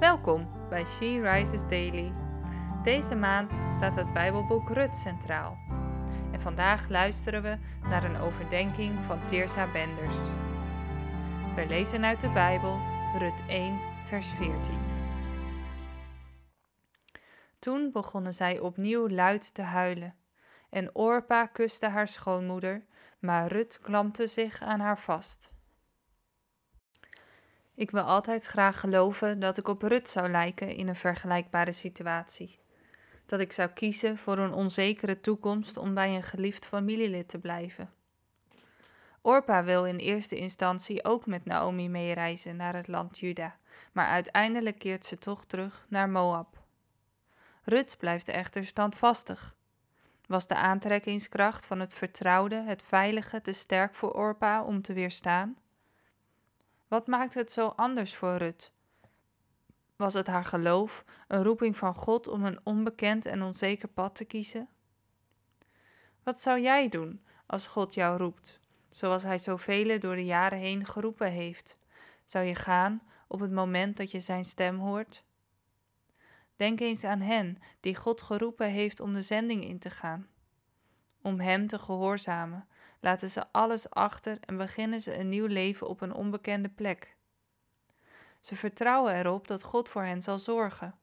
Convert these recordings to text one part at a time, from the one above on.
Welkom bij She Rises Daily. Deze maand staat het Bijbelboek Rut centraal. En vandaag luisteren we naar een overdenking van Teersa Benders. We lezen uit de Bijbel Rut 1, vers 14. Toen begonnen zij opnieuw luid te huilen. En Orpa kuste haar schoonmoeder, maar Rut klampte zich aan haar vast. Ik wil altijd graag geloven dat ik op Rut zou lijken in een vergelijkbare situatie. Dat ik zou kiezen voor een onzekere toekomst om bij een geliefd familielid te blijven. Orpa wil in eerste instantie ook met Naomi meereizen naar het land Juda, maar uiteindelijk keert ze toch terug naar Moab. Rut blijft echter standvastig. Was de aantrekkingskracht van het vertrouwde, het veilige te sterk voor Orpa om te weerstaan? Wat maakt het zo anders voor Rut? Was het haar geloof, een roeping van God om een onbekend en onzeker pad te kiezen? Wat zou jij doen als God jou roept, zoals Hij zoveel door de jaren heen geroepen heeft? Zou je gaan op het moment dat je Zijn stem hoort? Denk eens aan hen die God geroepen heeft om de zending in te gaan. Om Hem te gehoorzamen, laten ze alles achter en beginnen ze een nieuw leven op een onbekende plek. Ze vertrouwen erop dat God voor hen zal zorgen.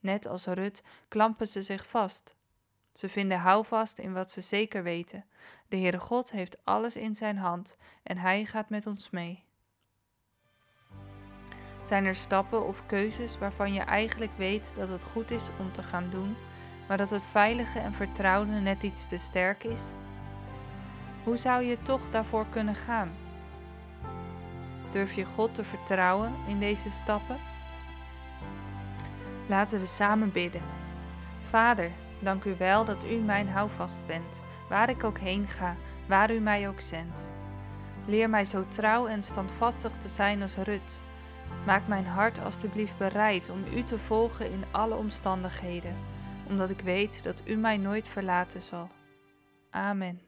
Net als Rut klampen ze zich vast. Ze vinden houvast in wat ze zeker weten. De Heere God heeft alles in zijn hand en Hij gaat met ons mee. Zijn er stappen of keuzes waarvan je eigenlijk weet dat het goed is om te gaan doen, maar dat het veilige en vertrouwde net iets te sterk is? Hoe zou je toch daarvoor kunnen gaan? Durf je God te vertrouwen in deze stappen? Laten we samen bidden. Vader, dank u wel dat u mijn houvast bent, waar ik ook heen ga, waar u mij ook zendt. Leer mij zo trouw en standvastig te zijn als Rut. Maak mijn hart alstublieft bereid om u te volgen in alle omstandigheden, omdat ik weet dat u mij nooit verlaten zal. Amen.